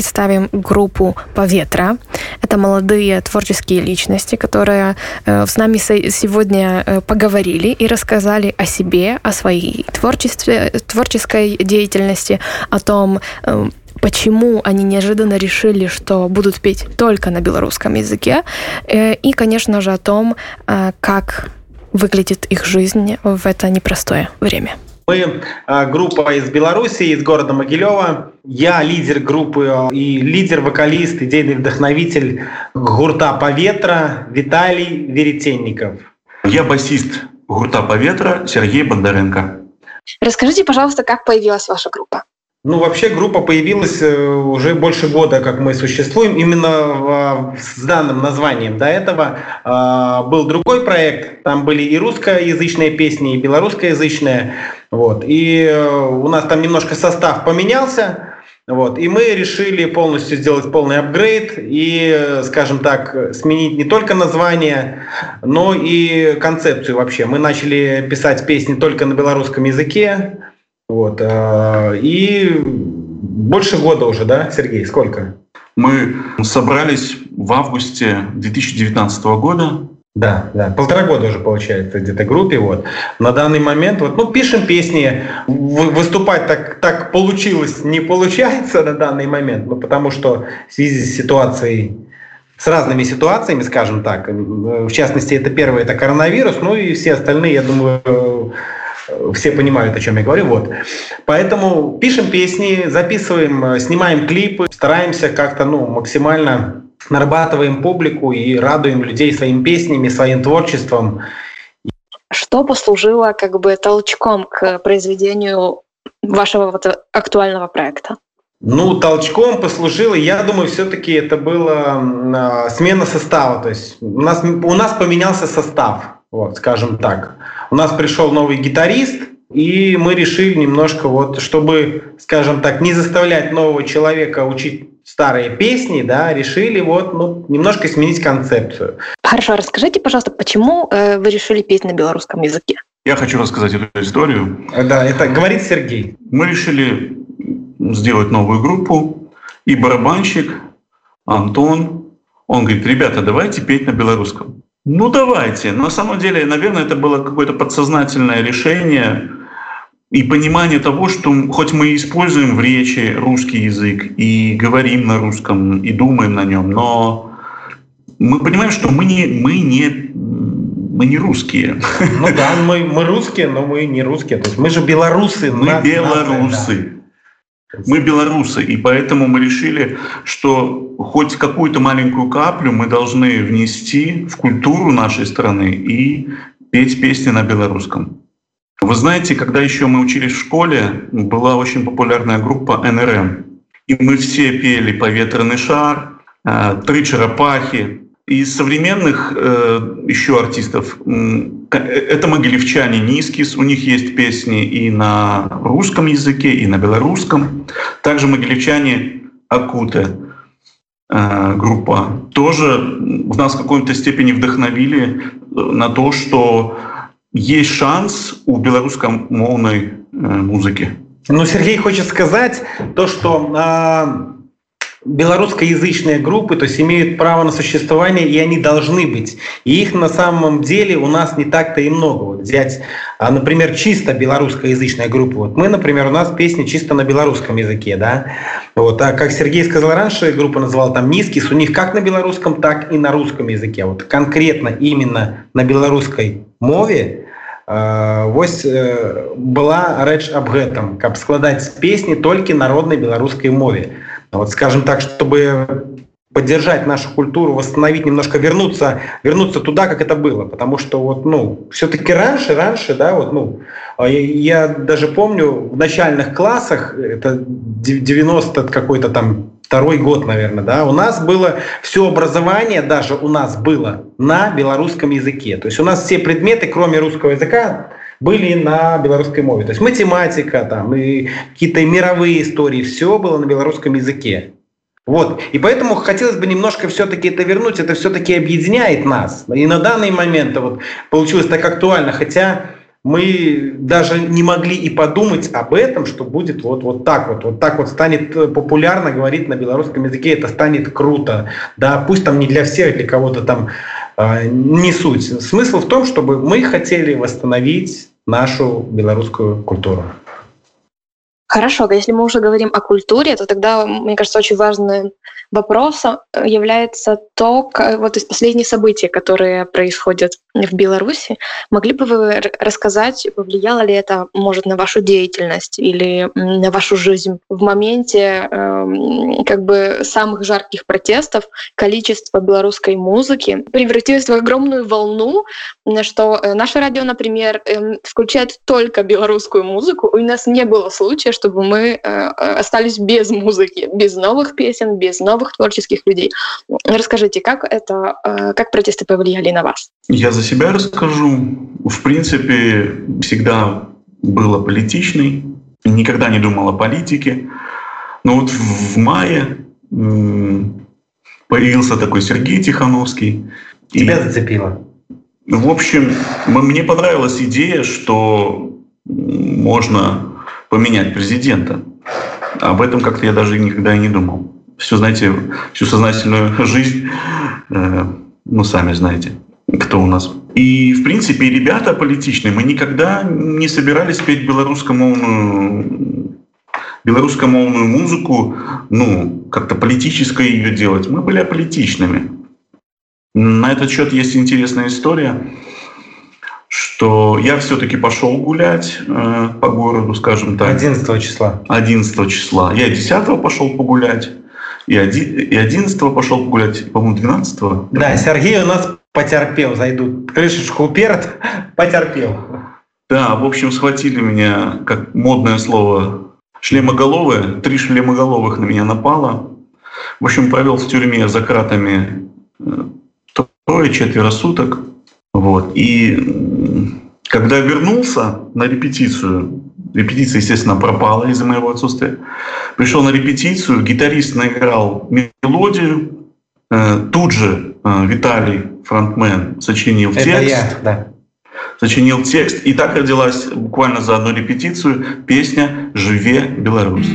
представим группу «Поветра». Это молодые творческие личности, которые э, с нами сегодня э, поговорили и рассказали о себе, о своей творчестве, творческой деятельности, о том, э, почему они неожиданно решили, что будут петь только на белорусском языке, и, конечно же, о том, как выглядит их жизнь в это непростое время. Мы а, группа из Беларуси, из города Могилева. Я лидер группы а, и лидер-вокалист, идейный вдохновитель гурта «Поветра» Виталий Веретенников. Я басист гурта «Поветра» Сергей Бондаренко. Расскажите, пожалуйста, как появилась ваша группа? Ну, вообще группа появилась э, уже больше года, как мы существуем, именно с данным названием. До этого э, был другой проект, там были и русскоязычные песни, и белорусскоязычные. Вот. И э, у нас там немножко состав поменялся, вот. И мы решили полностью сделать полный апгрейд и, скажем так, сменить не только название, но и концепцию вообще. Мы начали писать песни только на белорусском языке, вот. А, и больше года уже, да, Сергей, сколько? Мы собрались в августе 2019 года. Да, да, полтора года уже получается где-то группе. Вот. На данный момент, вот, ну, пишем песни, выступать так, так получилось, не получается на данный момент, ну, потому что в связи с ситуацией с разными ситуациями, скажем так. В частности, это первое, это коронавирус, ну и все остальные, я думаю, все понимают, о чем я говорю. Вот. Поэтому пишем песни, записываем, э, снимаем клипы, стараемся как-то ну, максимально нарабатываем публику и радуем людей своими песнями, своим творчеством. Что послужило как бы толчком к произведению вашего вот актуального проекта? Ну, толчком послужило, я думаю, все-таки это была смена состава. То есть у нас, у нас поменялся состав, вот, скажем так. У нас пришел новый гитарист, и мы решили немножко, вот, чтобы, скажем так, не заставлять нового человека учить старые песни, да, решили вот ну, немножко сменить концепцию. Хорошо, расскажите, пожалуйста, почему э, вы решили петь на белорусском языке? Я хочу рассказать эту историю. Да, это говорит Сергей. Мы решили сделать новую группу, и барабанщик Антон, он говорит, ребята, давайте петь на белорусском. Ну, давайте. На самом деле, наверное, это было какое-то подсознательное решение и понимание того, что хоть мы используем в речи русский язык и говорим на русском, и думаем на нем, но мы понимаем, что мы не, мы не, мы не русские. Ну да, мы, мы русские, но мы не русские. То есть мы же белорусы. Мы белорусы. да. Мы белорусы, и поэтому мы решили, что хоть какую-то маленькую каплю мы должны внести в культуру нашей страны и петь песни на белорусском. Вы знаете, когда еще мы учились в школе, была очень популярная группа НРМ. И мы все пели «Поветренный шар», «Три черепахи», из современных э, еще артистов э, это могилевчане Нискис, у них есть песни и на русском языке, и на белорусском. Также могилевчане Акуте э, группа тоже в нас в какой-то степени вдохновили э, на то, что есть шанс у белорусскомовной э, музыки. Ну, Сергей хочет сказать то, что э, белорусскоязычные группы, то есть имеют право на существование, и они должны быть. И их на самом деле у нас не так-то и много. Вот взять, а, например, чисто белорусскоязычная группа. Вот мы, например, у нас песни чисто на белорусском языке, да. Вот, а как Сергей сказал раньше, группа называла там Низкис, у них как на белорусском, так и на русском языке. Вот конкретно именно на белорусской мове вось была рэч аб гэтым каб складаць песні толькі народнай беларускай мове вот скажем так, чтобы поддержать нашу культуру, восстановить, немножко вернуться, вернуться туда, как это было. Потому что вот, ну, все-таки раньше, раньше, да, вот, ну, а я, я даже помню в начальных классах, это 90 какой-то там второй год, наверное, да, у нас было все образование, даже у нас было на белорусском языке. То есть у нас все предметы, кроме русского языка, были на белорусской мове. То есть математика, там, и какие-то мировые истории, все было на белорусском языке. Вот. И поэтому хотелось бы немножко все-таки это вернуть, это все-таки объединяет нас. И на данный момент вот, получилось так актуально, хотя мы даже не могли и подумать об этом, что будет вот, вот так вот, вот так вот станет популярно говорить на белорусском языке, это станет круто. Да, пусть там не для всех, для кого-то там э, не суть. Смысл в том, чтобы мы хотели восстановить нашу белорусскую культуру. Хорошо, если мы уже говорим о культуре, то тогда, мне кажется, очень важным вопросом является то, как, вот из последних событий, которые происходят в Беларуси. Могли бы вы рассказать, повлияло ли это, может, на вашу деятельность или на вашу жизнь в моменте э, как бы самых жарких протестов количество белорусской музыки превратилось в огромную волну, что э, наше радио, например, э, включает только белорусскую музыку. У нас не было случая, чтобы мы э, остались без музыки, без новых песен, без новых творческих людей. Расскажите, как это, э, как протесты повлияли на вас? Я за себя расскажу. В принципе, всегда было политичный, никогда не думал о политике. Но вот в мае появился такой Сергей Тихановский. Тебя и, зацепило? В общем, мне понравилась идея, что можно поменять президента. Об этом как-то я даже никогда и не думал. Все, знаете, всю сознательную жизнь, э, ну, сами знаете, кто у нас. И, в принципе, ребята политичные, мы никогда не собирались петь белорусскомовную белорусскомовную музыку, ну, как-то политическое ее делать. Мы были аполитичными. На этот счет есть интересная история что я все-таки пошел гулять э, по городу, скажем так. 11 числа. 11 числа. Я 10 пошел погулять, и, один, и 11 пошел погулять, по-моему, 12 -го. Да, Сергей у нас потерпел, зайдут крышечку уперт, потерпел. Да, в общем, схватили меня, как модное слово, шлемоголовые. Три шлемоголовых на меня напало. В общем, провел в тюрьме за кратами э, трое-четверо суток. Вот. И когда вернулся на репетицию, репетиция, естественно, пропала из-за моего отсутствия, пришел на репетицию, гитарист наиграл мелодию, э, тут же э, Виталий, фронтмен, сочинил Это текст. Я, да. Сочинил текст, и так родилась буквально за одну репетицию песня «Живе Беларусь».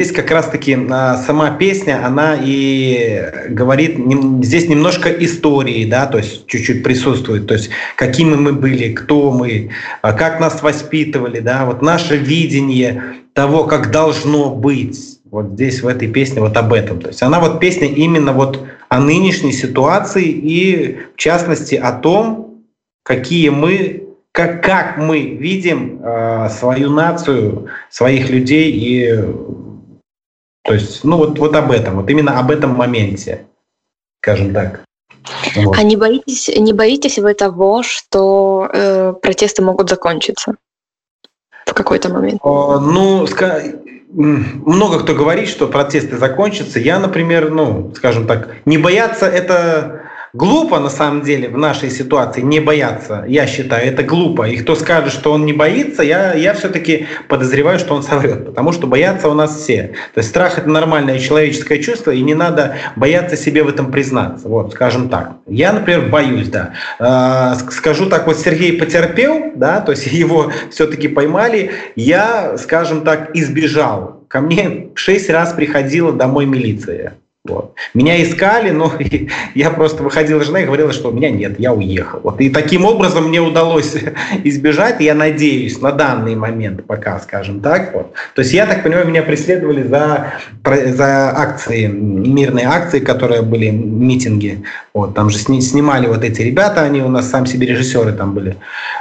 Здесь как раз-таки а, сама песня, она и говорит, здесь немножко истории, да, то есть чуть-чуть присутствует, то есть какими мы были, кто мы, а как нас воспитывали, да, вот наше видение того, как должно быть. Вот здесь в этой песне вот об этом. То есть она вот песня именно вот о нынешней ситуации и в частности о том, какие мы как, как мы видим э, свою нацию, своих людей и то есть, ну вот, вот об этом, вот именно об этом моменте, скажем так. Вот. А не боитесь, не боитесь вы того, что э, протесты могут закончиться в какой-то момент? О, ну, много кто говорит, что протесты закончатся. Я, например, ну, скажем так, не бояться это Глупо, на самом деле, в нашей ситуации не бояться, я считаю, это глупо. И кто скажет, что он не боится, я, я все-таки подозреваю, что он соврет, потому что боятся у нас все. То есть страх – это нормальное человеческое чувство, и не надо бояться себе в этом признаться. Вот, скажем так. Я, например, боюсь, да. Э, скажу так, вот Сергей потерпел, да, то есть его все-таки поймали. Я, скажем так, избежал. Ко мне шесть раз приходила домой милиция. Вот. Меня искали, но я просто выходила жена и говорила, что у меня нет, я уехал. Вот. И таким образом мне удалось избежать, я надеюсь, на данный момент пока, скажем так. Вот. То есть я так понимаю, меня преследовали за, за акции, мирные акции, которые были, митинги. Вот. Там же снимали вот эти ребята, они у нас сам себе режиссеры там были.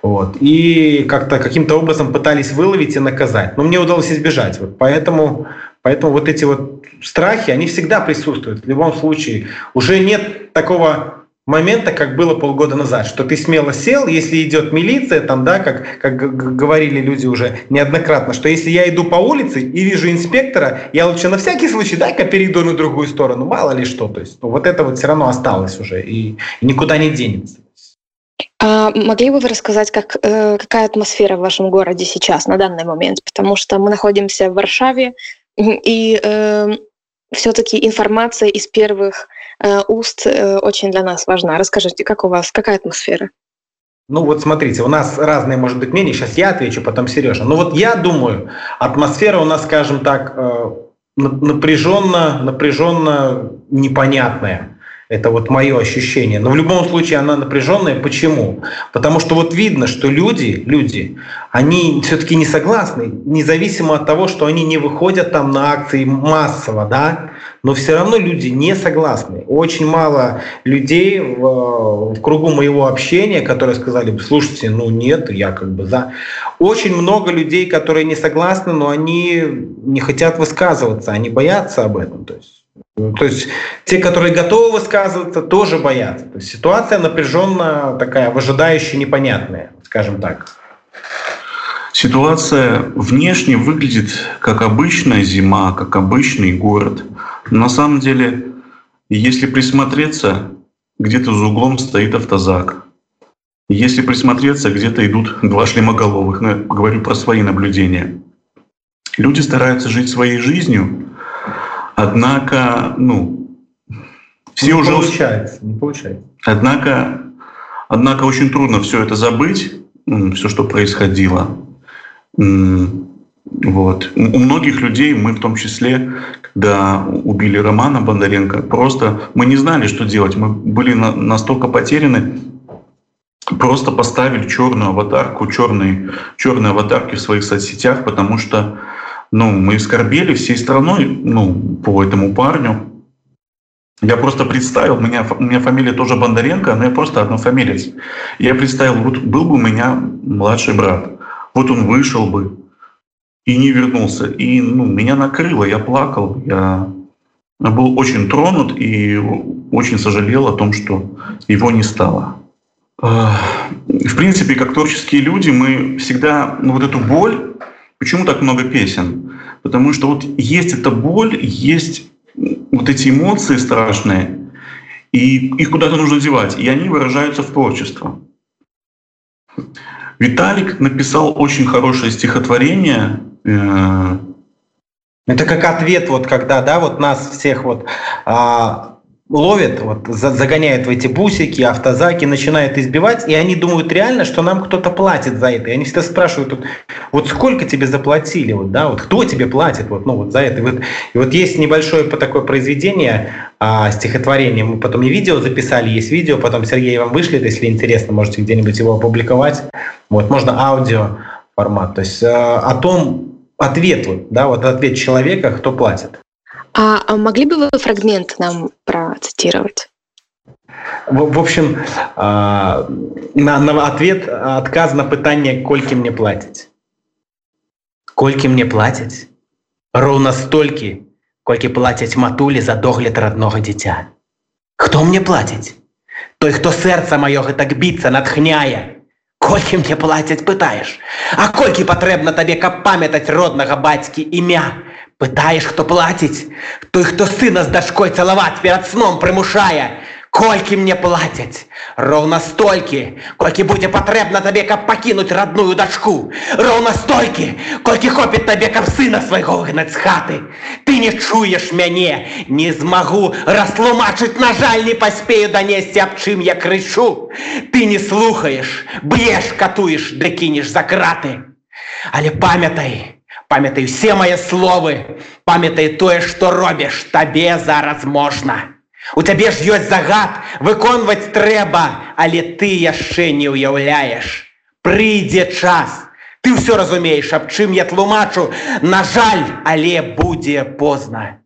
Вот. И как-то каким-то образом пытались выловить и наказать. Но мне удалось избежать. Вот. Поэтому Поэтому вот эти вот страхи, они всегда присутствуют. В любом случае уже нет такого момента, как было полгода назад, что ты смело сел, если идет милиция, там, да, как, как говорили люди уже неоднократно, что если я иду по улице и вижу инспектора, я лучше на всякий случай, дай-ка перейду на другую сторону, мало ли что, то есть ну, вот это вот все равно осталось уже и, и никуда не денется. А могли бы вы рассказать, как, э, какая атмосфера в вашем городе сейчас, на данный момент? Потому что мы находимся в Варшаве, и э, все-таки информация из первых э, уст э, очень для нас важна. Расскажите, как у вас, какая атмосфера? Ну вот смотрите, у нас разные, может быть, мнения. Сейчас я отвечу, потом Сережа. Ну вот я думаю, атмосфера у нас, скажем так, э, напряженно, напряженно непонятная. Это вот мое ощущение. Но в любом случае она напряженная. Почему? Потому что вот видно, что люди, люди, они все-таки не согласны, независимо от того, что они не выходят там на акции массово, да, но все равно люди не согласны. Очень мало людей в, в кругу моего общения, которые сказали, слушайте, ну нет, я как бы за. Очень много людей, которые не согласны, но они не хотят высказываться, они боятся об этом. То есть то есть те, которые готовы высказываться, тоже боятся. То есть ситуация напряженно такая, выжидающая, непонятная, скажем так. Ситуация внешне выглядит как обычная зима, как обычный город. Но на самом деле, если присмотреться, где-то за углом стоит автозак. Если присмотреться, где-то идут два шлемоголовых. Но я говорю про свои наблюдения. Люди стараются жить своей жизнью, Однако, ну, все не уже... Получается, не получается. Однако, однако очень трудно все это забыть, все, что происходило. Вот. У многих людей, мы в том числе, когда убили Романа Бондаренко, просто мы не знали, что делать. Мы были на, настолько потеряны, просто поставили черную аватарку, черные, черные аватарки в своих соцсетях, потому что ну, мы скорбели всей страной ну, по этому парню. Я просто представил, у меня, у меня фамилия тоже Бондаренко, но я просто однофамилец. Я представил, вот был бы у меня младший брат, вот он вышел бы и не вернулся. И ну, меня накрыло, я плакал, я был очень тронут и очень сожалел о том, что его не стало. В принципе, как творческие люди, мы всегда ну, вот эту боль Почему так много песен? Потому что вот есть эта боль, есть вот эти эмоции страшные, и их куда-то нужно девать, и они выражаются в творчество. Виталик написал очень хорошее стихотворение. Э, Это как ответ, вот когда, да, вот нас всех вот а, ловит, вот, загоняет в эти бусики, автозаки, начинает избивать, и они думают реально, что нам кто-то платит за это. И они всегда спрашивают, вот, вот сколько тебе заплатили, вот, да, вот кто тебе платит вот, ну, вот за это. И вот, и вот есть небольшое такое произведение, а, стихотворение, мы потом и видео записали, есть видео, потом Сергей вам вышлет, если интересно, можете где-нибудь его опубликовать. Вот, можно аудио формат, то есть э, о том, ответ, вот, да, вот ответ человека, кто платит. А, могли бы вы фрагмент нам процитировать? В, в общем, а, на, на ответ отказ на пытание «Кольки мне платить?» «Кольки мне платить?» Роўна столькі, колькі плацяць матулі за догляд родного дитя. Кто мне платить? Той, хто сэрца маё так біцца натхняе. Колькі мне плацяць пытаеш, А колькі патрэбна табе, каб памятаць роднага бацькі імя, Пытаеш, хто плаціць, той, хто сына з дашкой цалаваць перад сном прымушае, Колькі мне плацяць, Роўна столькі, колькі будзе патрэбна табе, каб пакінуць родную дачку. Роўна столькі, колькі хопіць табе, каб сына свайго выгнаць з хаты. Ты не чуеш мяне, не змагу растлумачыць, на жаль, не паспею данесці, аб чым я крычу. Ты не слухаеш, б'еш, катуеш, ды кінеш за краты. Але памятай, памятай все мои словы, памятай тое, што робіш, табе зараз можна. У цябе ж ёсць загад выконваць трэба, але ты яшчэ не ўяўляеш. Прыйдзе час. Ты ўсё разумееш, аб чым я тлумачу, На жаль, але будзе позна.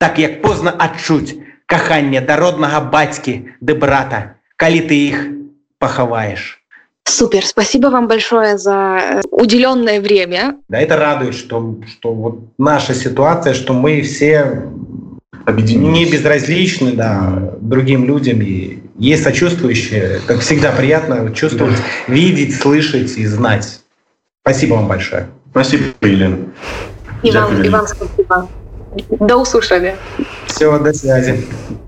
Так як позна адчуць каханне да роднага бацькі ды брата, калі ты іх пахаваеш. Супер, спасибо вам большое за э, уделенное время. Да, это радует, что, что вот наша ситуация, что мы все не безразличны да, другим людям и есть сочувствующие. Как всегда приятно чувствовать, да. видеть, слышать и знать. Спасибо вам большое. Спасибо, Елена. И вам, и вам спасибо. До услышания. Все, до связи.